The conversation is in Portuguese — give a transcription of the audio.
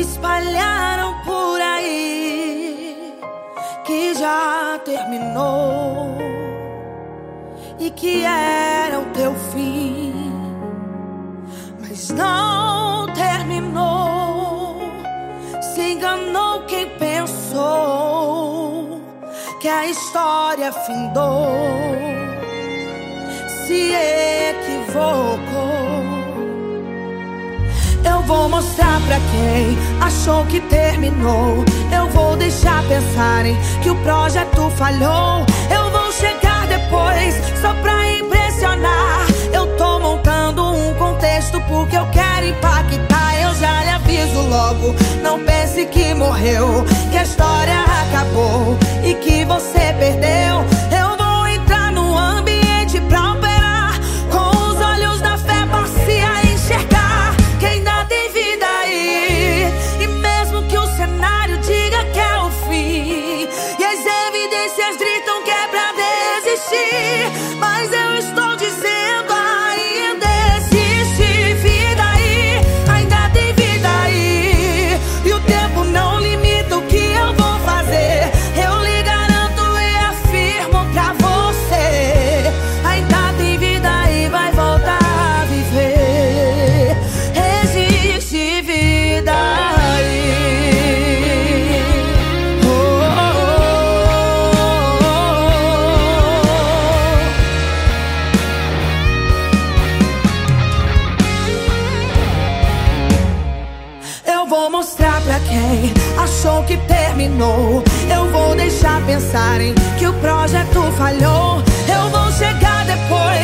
Espalharam por aí que já terminou e que era o teu fim, mas não terminou. Se enganou quem pensou que a história findou. Se equivocou. Vou mostrar pra quem achou que terminou. Eu vou deixar pensarem que o projeto falhou. Eu vou chegar depois só pra impressionar. Eu tô montando um contexto porque eu quero impactar. Eu já lhe aviso logo. Não pense que morreu, que a história acabou e que você vou mostrar pra quem achou que terminou. Eu vou deixar pensarem que o projeto falhou. Eu vou chegar depois